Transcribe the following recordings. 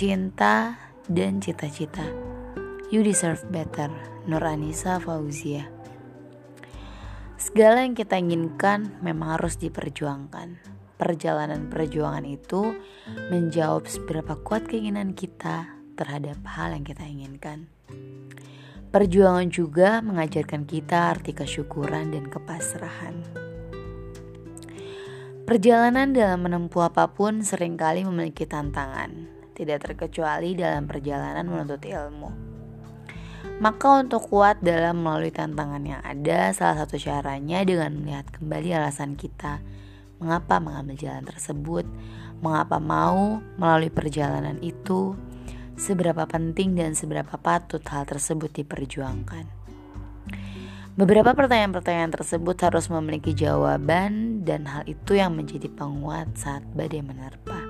cinta, dan cita-cita. You deserve better, Nur Anissa Fauzia. Segala yang kita inginkan memang harus diperjuangkan. Perjalanan perjuangan itu menjawab seberapa kuat keinginan kita terhadap hal yang kita inginkan. Perjuangan juga mengajarkan kita arti kesyukuran dan kepasrahan. Perjalanan dalam menempuh apa pun sering kali memiliki tantangan, tidak terkecuali dalam perjalanan menuntut ilmu. Maka untuk kuat dalam melalui tantangan yang ada, salah satu caranya dengan melihat kembali alasan kita mengapa mengambil jalan tersebut, mengapa mau melalui perjalanan itu, seberapa penting dan seberapa patut hal tersebut diperjuangkan. Beberapa pertanyaan-pertanyaan tersebut harus memiliki jawaban dan hal itu yang menjadi penguat saat badai menerpa.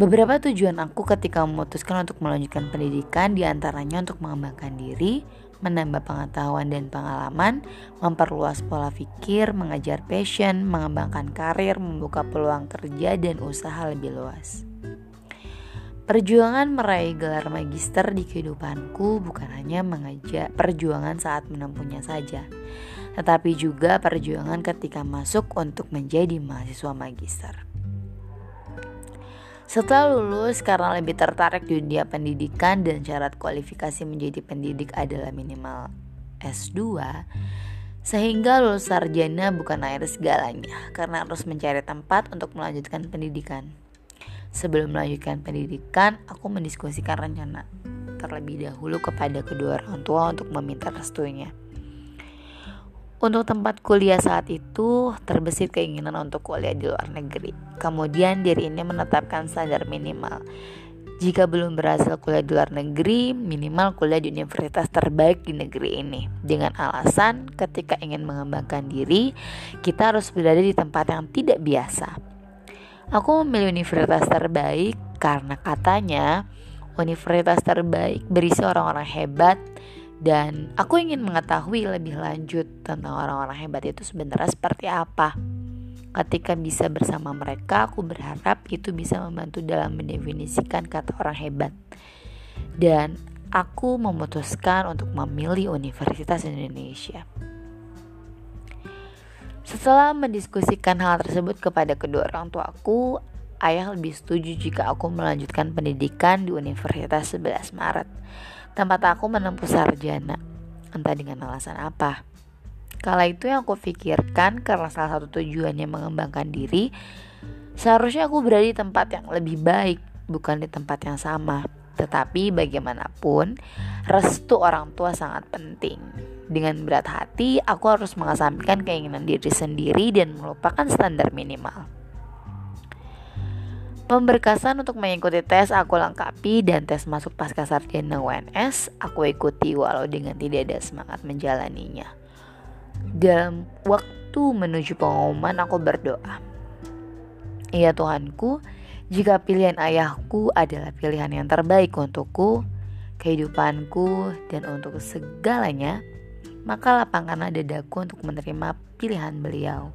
Beberapa tujuan aku ketika memutuskan untuk melanjutkan pendidikan di antaranya untuk mengembangkan diri, menambah pengetahuan dan pengalaman, memperluas pola pikir, mengejar passion, mengembangkan karir, membuka peluang kerja dan usaha lebih luas. Perjuangan meraih gelar magister di kehidupanku bukan hanya mengejar perjuangan saat menempuhnya saja, tetapi juga perjuangan ketika masuk untuk menjadi mahasiswa magister. Setelah lulus karena lebih tertarik di dunia pendidikan dan syarat kualifikasi menjadi pendidik adalah minimal S2 sehingga lulus sarjana bukan air segalanya karena harus mencari tempat untuk melanjutkan pendidikan. Sebelum melanjutkan pendidikan, aku mendiskusikan rencana terlebih dahulu kepada kedua orang tua untuk meminta restunya. Untuk tempat kuliah saat itu terbesit keinginan untuk kuliah di luar negeri. Kemudian diri ini menetapkan standar minimal. Jika belum berhasil kuliah di luar negeri, minimal kuliah di universitas terbaik di negeri ini. Dengan alasan ketika ingin mengembangkan diri, kita harus berada di tempat yang tidak biasa. Aku memilih universitas terbaik karena katanya universitas terbaik berisi orang-orang hebat dan aku ingin mengetahui lebih lanjut tentang orang-orang hebat itu sebenarnya seperti apa. Ketika bisa bersama mereka, aku berharap itu bisa membantu dalam mendefinisikan kata orang hebat. Dan aku memutuskan untuk memilih Universitas Indonesia. Setelah mendiskusikan hal tersebut kepada kedua orang tuaku, ayah lebih setuju jika aku melanjutkan pendidikan di Universitas 11 Maret tempat aku menempuh sarjana. Entah dengan alasan apa. Kala itu yang aku pikirkan karena salah satu tujuannya mengembangkan diri, seharusnya aku berada di tempat yang lebih baik, bukan di tempat yang sama. Tetapi bagaimanapun, restu orang tua sangat penting. Dengan berat hati, aku harus mengesampingkan keinginan diri sendiri dan melupakan standar minimal. Pemberkasan untuk mengikuti tes aku lengkapi dan tes masuk pasca sarjana UNS aku ikuti walau dengan tidak ada semangat menjalaninya. Dalam waktu menuju pengumuman aku berdoa. Ya Tuhanku, jika pilihan ayahku adalah pilihan yang terbaik untukku, kehidupanku, dan untuk segalanya, maka lapangkanlah dadaku untuk menerima pilihan beliau.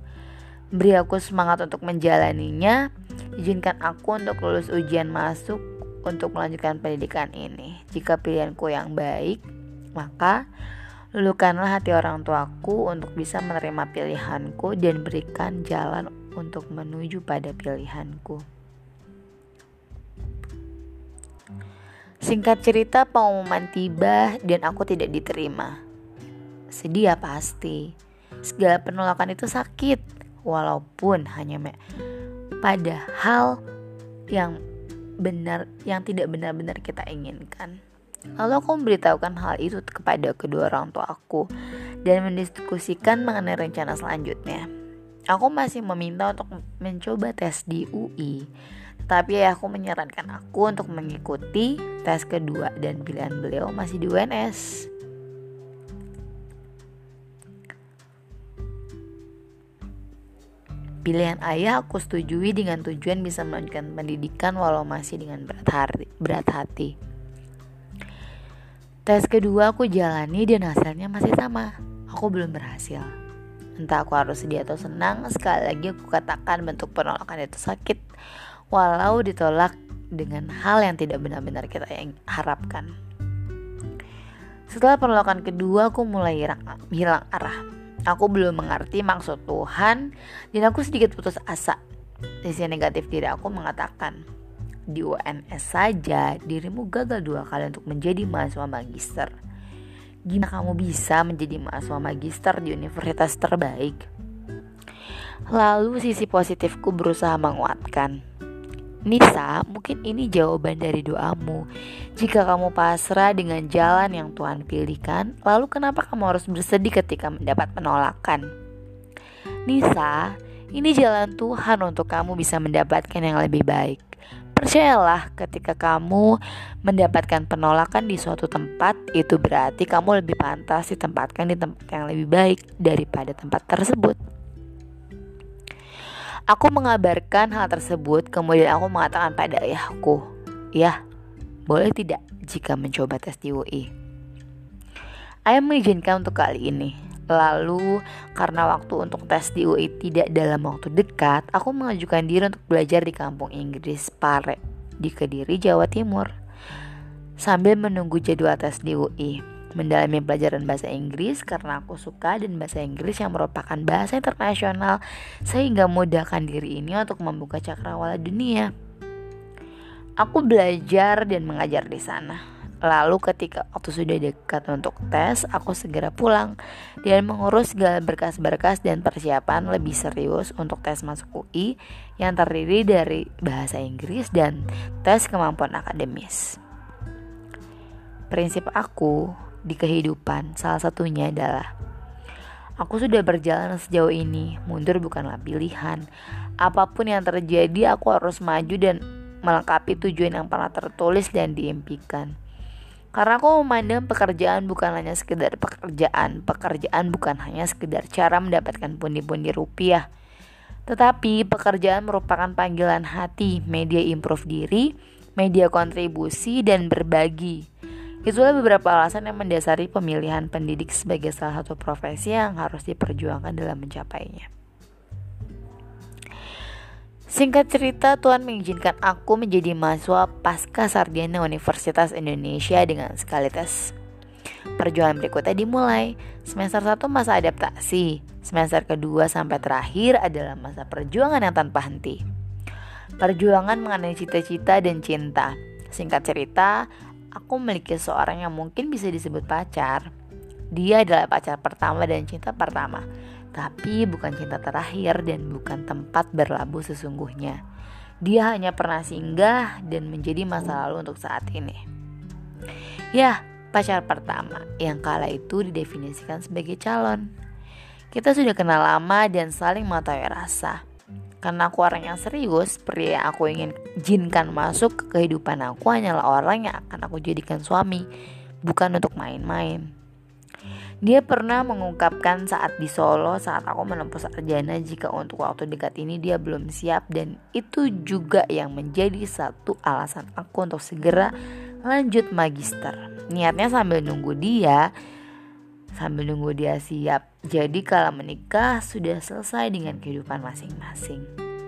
Beri aku semangat untuk menjalaninya Izinkan aku untuk lulus ujian masuk untuk melanjutkan pendidikan ini. Jika pilihanku yang baik, maka lulukanlah hati orang tuaku untuk bisa menerima pilihanku dan berikan jalan untuk menuju pada pilihanku. Singkat cerita, pengumuman tiba dan aku tidak diterima. Sedih ya pasti. Segala penolakan itu sakit, walaupun hanya pada hal yang benar yang tidak benar-benar kita inginkan. Lalu aku memberitahukan hal itu kepada kedua orang tua aku dan mendiskusikan mengenai rencana selanjutnya. Aku masih meminta untuk mencoba tes di UI, tapi aku menyarankan aku untuk mengikuti tes kedua dan pilihan beliau masih di UNS. Pilihan ayah aku setujui dengan tujuan bisa melanjutkan pendidikan walau masih dengan berat, hati, berat hati. Tes kedua aku jalani dan hasilnya masih sama. Aku belum berhasil. Entah aku harus sedih atau senang, sekali lagi aku katakan bentuk penolakan itu sakit. Walau ditolak dengan hal yang tidak benar-benar kita yang harapkan. Setelah penolakan kedua, aku mulai hilang, hilang arah. Aku belum mengerti maksud Tuhan dan aku sedikit putus asa. Sisi negatif diri aku mengatakan, di UNS saja dirimu gagal dua kali untuk menjadi mahasiswa magister. Gimana kamu bisa menjadi mahasiswa magister di universitas terbaik? Lalu sisi positifku berusaha menguatkan. Nisa, mungkin ini jawaban dari doamu. Jika kamu pasrah dengan jalan yang Tuhan pilihkan, lalu kenapa kamu harus bersedih ketika mendapat penolakan? Nisa, ini jalan Tuhan untuk kamu bisa mendapatkan yang lebih baik. Percayalah, ketika kamu mendapatkan penolakan di suatu tempat, itu berarti kamu lebih pantas ditempatkan di tempat yang lebih baik daripada tempat tersebut. Aku mengabarkan hal tersebut, kemudian aku mengatakan pada ayahku, "Ya, boleh tidak jika mencoba tes di UI?" Ayah mengizinkan untuk kali ini. Lalu, karena waktu untuk tes di UI tidak dalam waktu dekat, aku mengajukan diri untuk belajar di kampung Inggris Pare di Kediri, Jawa Timur. Sambil menunggu jadwal tes di UI mendalami pelajaran bahasa Inggris karena aku suka dan bahasa Inggris yang merupakan bahasa internasional sehingga mudahkan diri ini untuk membuka cakrawala dunia. Aku belajar dan mengajar di sana. Lalu ketika waktu sudah dekat untuk tes, aku segera pulang dan mengurus segala berkas-berkas dan persiapan lebih serius untuk tes masuk UI yang terdiri dari bahasa Inggris dan tes kemampuan akademis. Prinsip aku di kehidupan. Salah satunya adalah aku sudah berjalan sejauh ini. Mundur bukanlah pilihan. Apa pun yang terjadi, aku harus maju dan melengkapi tujuan yang pernah tertulis dan diimpikan. Karena aku memandang pekerjaan bukan hanya sekedar pekerjaan, pekerjaan bukan hanya sekedar cara mendapatkan pundi-pundi rupiah, tetapi pekerjaan merupakan panggilan hati, media improve diri, media kontribusi dan berbagi. Itulah beberapa alasan yang mendasari pemilihan pendidik sebagai salah satu profesi yang harus diperjuangkan dalam mencapainya. Singkat cerita, Tuhan mengizinkan aku menjadi mahasiswa pasca sarjana Universitas Indonesia dengan sekali tes. Perjuangan berikutnya dimulai. Semester 1 masa adaptasi, semester kedua sampai terakhir adalah masa perjuangan yang tanpa henti. Perjuangan mengenai cita-cita dan cinta. Singkat cerita, aku memiliki seorang yang mungkin bisa disebut pacar. Dia adalah pacar pertama dan cinta pertama, tapi bukan cinta terakhir dan bukan tempat berlabuh sesungguhnya. Dia hanya pernah singgah dan menjadi masa lalu untuk saat ini. Ya, pacar pertama yang kala itu didefinisikan sebagai calon. Kita sudah kenal lama dan saling mengetahui rasa. Karena aku orang yang serius, pria yang aku ingin jinkan masuk ke kehidupan aku hanyalah orang yang akan aku jadikan suami, bukan untuk main-main. Dia pernah mengungkapkan saat di Solo saat aku menempuh sarjana jika untuk waktu dekat ini dia belum siap dan itu juga yang menjadi satu alasan aku untuk segera lanjut magister. Niatnya sambil nunggu dia sambil nunggu dia siap. Jadi kalau menikah sudah selesai dengan kehidupan masing-masing.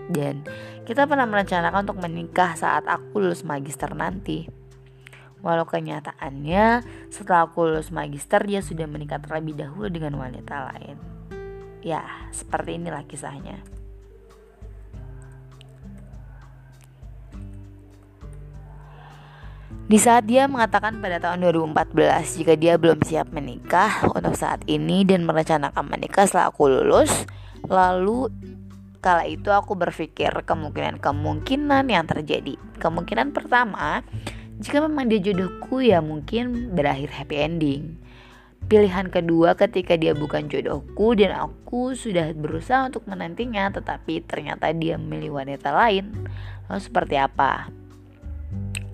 Dan kita pernah merencanakan untuk menikah saat aku lulus magister nanti. Walau kenyataannya setelah aku lulus magister dia sudah menikah terlebih dahulu dengan wanita lain. Ya, seperti inilah kisahnya. Di saat dia mengatakan pada tahun 2014 jika dia belum siap menikah untuk saat ini dan merencanakan menikah setelah aku lulus, lalu kala itu aku berpikir kemungkinan-kemungkinan yang terjadi. Kemungkinan pertama, jika memang dia jodohku ya mungkin berakhir happy ending. Pilihan kedua ketika dia bukan jodohku dan aku sudah berusaha untuk menantinya tetapi ternyata dia memilih wanita lain. Lalu seperti apa?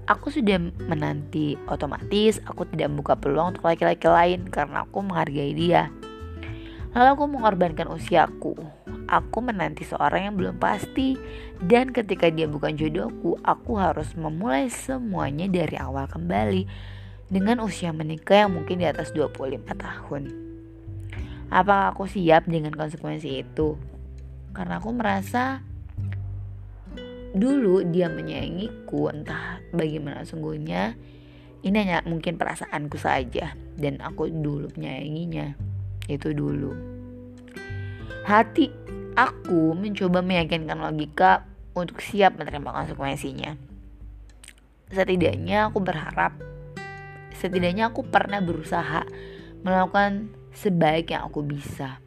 Aku sudah menanti otomatis aku tidak membuka peluang untuk laki-laki lain karena aku menghargai dia. Lalu aku mengorbankan usiaku. Aku menanti seorang yang belum pasti dan ketika dia bukan jodohku, aku harus memulai semuanya dari awal kembali dengan usia menikah yang mungkin di atas 25 tahun. Apakah aku siap dengan konsekuensi itu? Karena aku merasa dulu dia menyayangiku entah bagaimana sungguhnya ini hanya mungkin perasaanku saja dan aku dulu menyayanginya itu dulu. Hati aku mencoba meyakinkan logika untuk siap menerima konsekuensinya. Setidaknya aku berharap setidaknya aku pernah berusaha melakukan sebaik yang aku bisa.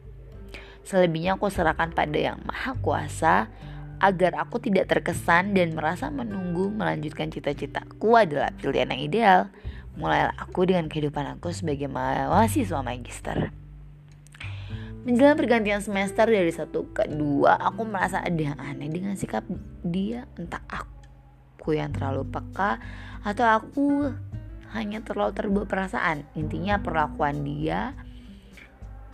Selebihnya aku serahkan pada yang maha kuasa agar aku tidak terkesan dan merasa menunggu melanjutkan cita-citaku adalah pilihan yang ideal. Mulailah aku dengan kehidupan aku sebagai mahasiswa magister. Menjelang pergantian semester dari satu ke dua, aku merasa ada yang aneh dengan sikap dia. Entah aku yang terlalu peka atau aku hanya terlalu terbawa perasaan. Intinya perlakuan dia,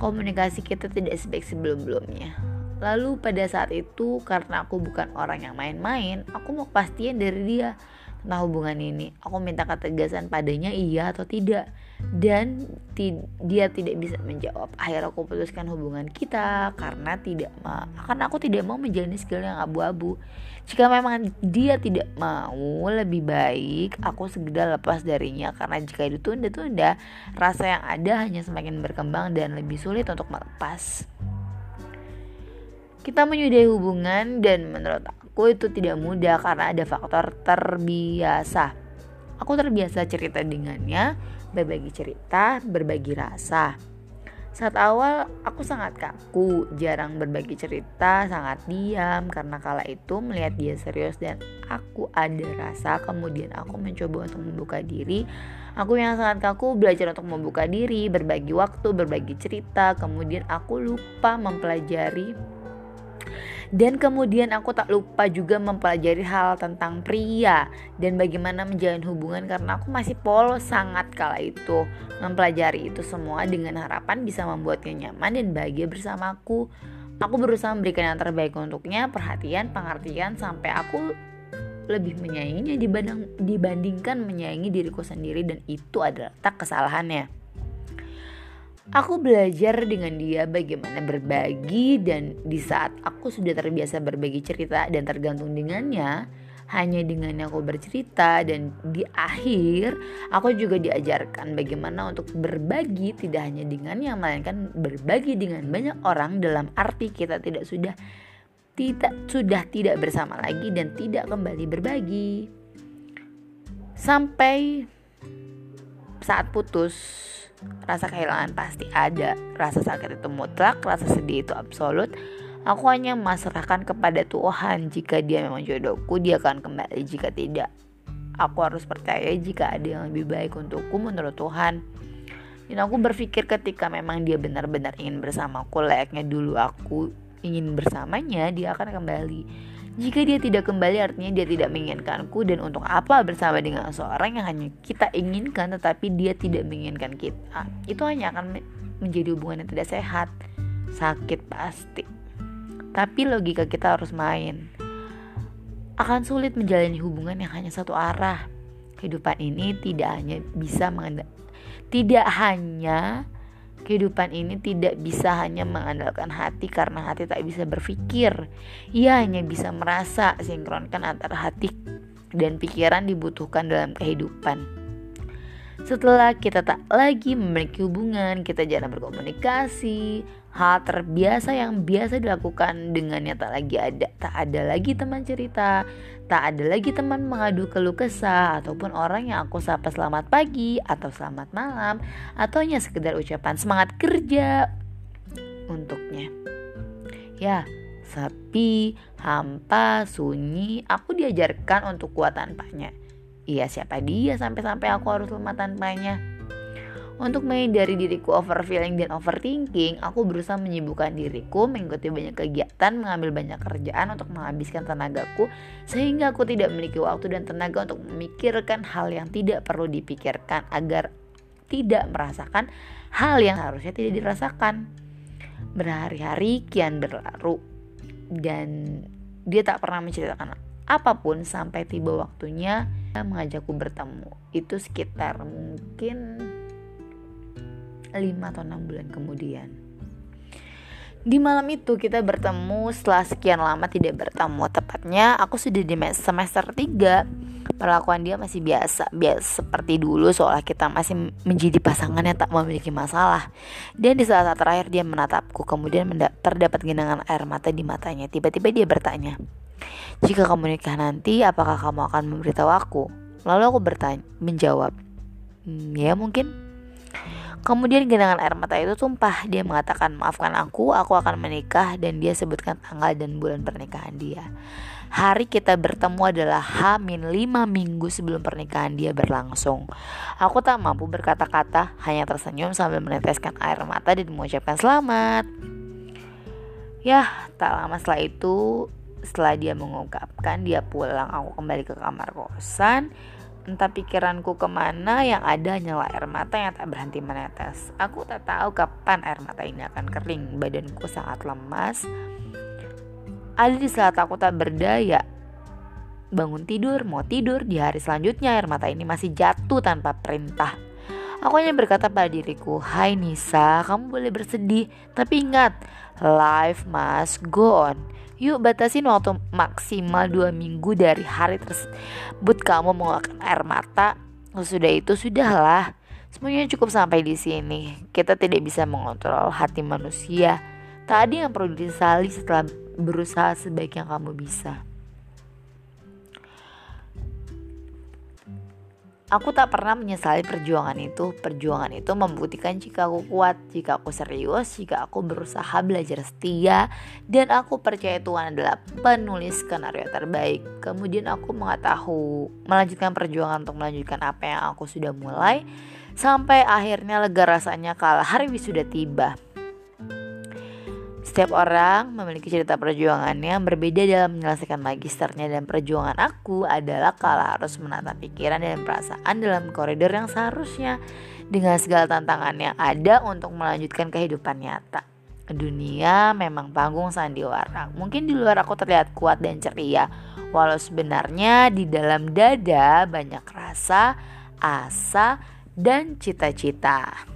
komunikasi kita tidak sebaik sebelum-belumnya. Lalu pada saat itu karena aku bukan orang yang main-main, aku mau kepastian dari dia tentang hubungan ini. Aku minta ketegasan padanya iya atau tidak. Dan ti dia tidak bisa menjawab. Akhirnya aku putuskan hubungan kita karena tidak ma karena aku tidak mau menjalani segala yang abu-abu. Jika memang dia tidak mau, lebih baik aku segera lepas darinya karena jika ditunda-tunda, rasa yang ada hanya semakin berkembang dan lebih sulit untuk melepas. Kita menyudahi hubungan dan menurut aku itu tidak mudah karena ada faktor terbiasa. Aku terbiasa cerita dengannya, berbagi cerita, berbagi rasa. Saat awal aku sangat kaku, jarang berbagi cerita, sangat diam karena kala itu melihat dia serius dan aku ada rasa. Kemudian aku mencoba untuk membuka diri. Aku yang sangat kaku belajar untuk membuka diri, berbagi waktu, berbagi cerita. Kemudian aku lupa mempelajari dan kemudian aku tak lupa juga mempelajari hal tentang pria dan bagaimana menjalin hubungan karena aku masih polos sangat kala itu. Mempelajari itu semua dengan harapan bisa membuatnya nyaman dan bahagia bersamaku. Aku berusaha memberikan yang terbaik untuknya, perhatian, pengertian sampai aku lebih menyayanginya dibanding, dibandingkan menyayangi diriku sendiri dan itu adalah tak kesalahannya. Aku belajar dengan dia bagaimana berbagi dan di saat aku sudah terbiasa berbagi cerita dan tergantung dengannya, hanya dengan aku bercerita dan di akhir aku juga diajarkan bagaimana untuk berbagi tidak hanya dengannya melainkan berbagi dengan banyak orang dalam arti kita tidak sudah tidak sudah tidak bersama lagi dan tidak kembali berbagi. Sampai saat putus Rasa kehilangan pasti ada, rasa sakit itu mutlak, rasa sedih itu absolut. Aku hanya memasrahkan kepada Tuhan jika dia memang jodohku, dia akan kembali jika tidak. Aku harus percaya jika ada yang lebih baik untukku menurut Tuhan. Dan aku berpikir ketika memang dia benar-benar ingin bersamaku, layaknya dulu aku ingin bersamanya, dia akan kembali. Jika dia tidak kembali artinya dia tidak menginginkanku dan untuk apa bersama dengan seorang yang hanya kita inginkan tetapi dia tidak menginginkan kita. Itu hanya akan menjadi hubungan yang tidak sehat. Sakit pasti. Tapi logika kita harus main. Akan sulit menjalani hubungan yang hanya satu arah. Kehidupan ini tidak hanya bisa tidak hanya Kehidupan ini tidak bisa hanya mengandalkan hati karena hati tak bisa berpikir. Ia hanya bisa merasa sinkronkan antara hati dan pikiran dibutuhkan dalam kehidupan. Setelah kita tak lagi memiliki hubungan, kita jarang berkomunikasi. Hal terbiasa yang biasa dilakukan dengannya tak lagi ada, tak ada lagi teman cerita, tak ada lagi teman mengadu keluh kesah ataupun orang yang aku sapa selamat pagi atau selamat malam atau hanya sekedar ucapan semangat kerja untuknya. Ya, sepi, hampa, sunyi, aku diajarkan untuk kuat tanpanya. Iya siapa dia sampai-sampai aku harus lemah tanpanya untuk menghindari diriku overfeeling dan overthinking, aku berusaha menyibukkan diriku, mengikuti banyak kegiatan, mengambil banyak kerjaan untuk menghabiskan tenagaku, sehingga aku tidak memiliki waktu dan tenaga untuk memikirkan hal yang tidak perlu dipikirkan agar tidak merasakan hal yang harusnya tidak dirasakan. Berhari-hari kian berlalu dan dia tak pernah menceritakan apa pun sampai tiba waktunya mengajakku bertemu itu sekitar mungkin 5 atau 6 bulan kemudian. Di malam itu kita bertemu setelah sekian lama tidak bertemu. Tepatnya aku sudah di semester 3 Perlakuan dia masih biasa Biasa seperti dulu seolah kita masih menjadi pasangan yang tak memiliki masalah. Dan di saat, -saat terakhir dia menatapku Kemudian terdapat genangan air mata di matanya. Tiba-tiba dia bertanya Jika kamu nikah nanti apakah kamu akan memberitahu aku? Lalu aku bertanya, menjawab hmm, Ya mungkin Kemudian genangan air mata itu tumpah. Dia mengatakan, "Maafkan aku, aku akan menikah." Dan dia sebutkan tanggal dan bulan pernikahan dia. Hari kita bertemu adalah H-5 minggu sebelum pernikahan dia berlangsung. Aku tak mampu berkata-kata, hanya tersenyum sambil meneteskan air mata dan mengucapkan selamat. Ya, tak lama setelah itu, setelah dia mengungkapkan dia pulang, aku kembali ke kamar kosan Entah pikiranku ke mana yang ada hanyalah air mata yang tak berhenti menetes. Aku tak tahu kapan air mata ini akan kering. Badanku sangat lemas. Ada di saat aku tak berdaya. Bangun tidur, mau tidur. Di hari selanjutnya air mata ini masih jatuh tanpa perintah. Aku hanya berkata pada diriku, Hai Nisa, kamu boleh bersedih. Tapi ingat, life must go on. Yuk batasin waktu maksimal dua minggu dari hari tersebut kamu mengeluarkan air mata. Sudah itu sudahlah. Semuanya cukup sampai di sini. Kita tidak bisa mengontrol hati manusia. Tak ada yang perlu disali setelah berusaha sebaik yang kamu bisa. Aku tak pernah menyesali perjuangan itu. Perjuangan itu membuktikan jika aku kuat, jika aku serius, jika aku berusaha belajar setia, dan aku percaya Tuhan adalah penulis skenario terbaik. Kemudian aku mengetahui melanjutkan perjuangan untuk melanjutkan apa yang aku sudah mulai, sampai akhirnya lega rasanya kala hari wisuda tiba. Setiap orang memiliki cerita perjuangannya yang berbeda dalam menyelesaikan magisternya dan perjuangan aku adalah kalau harus menata pikiran dan perasaan dalam koridor yang seharusnya dengan segala tantangan yang ada untuk melanjutkan kehidupan nyata. Dunia memang panggung sandiwara. Mungkin di luar aku terlihat kuat dan ceria, walau sebenarnya di dalam dada banyak rasa, asa, dan cita-cita.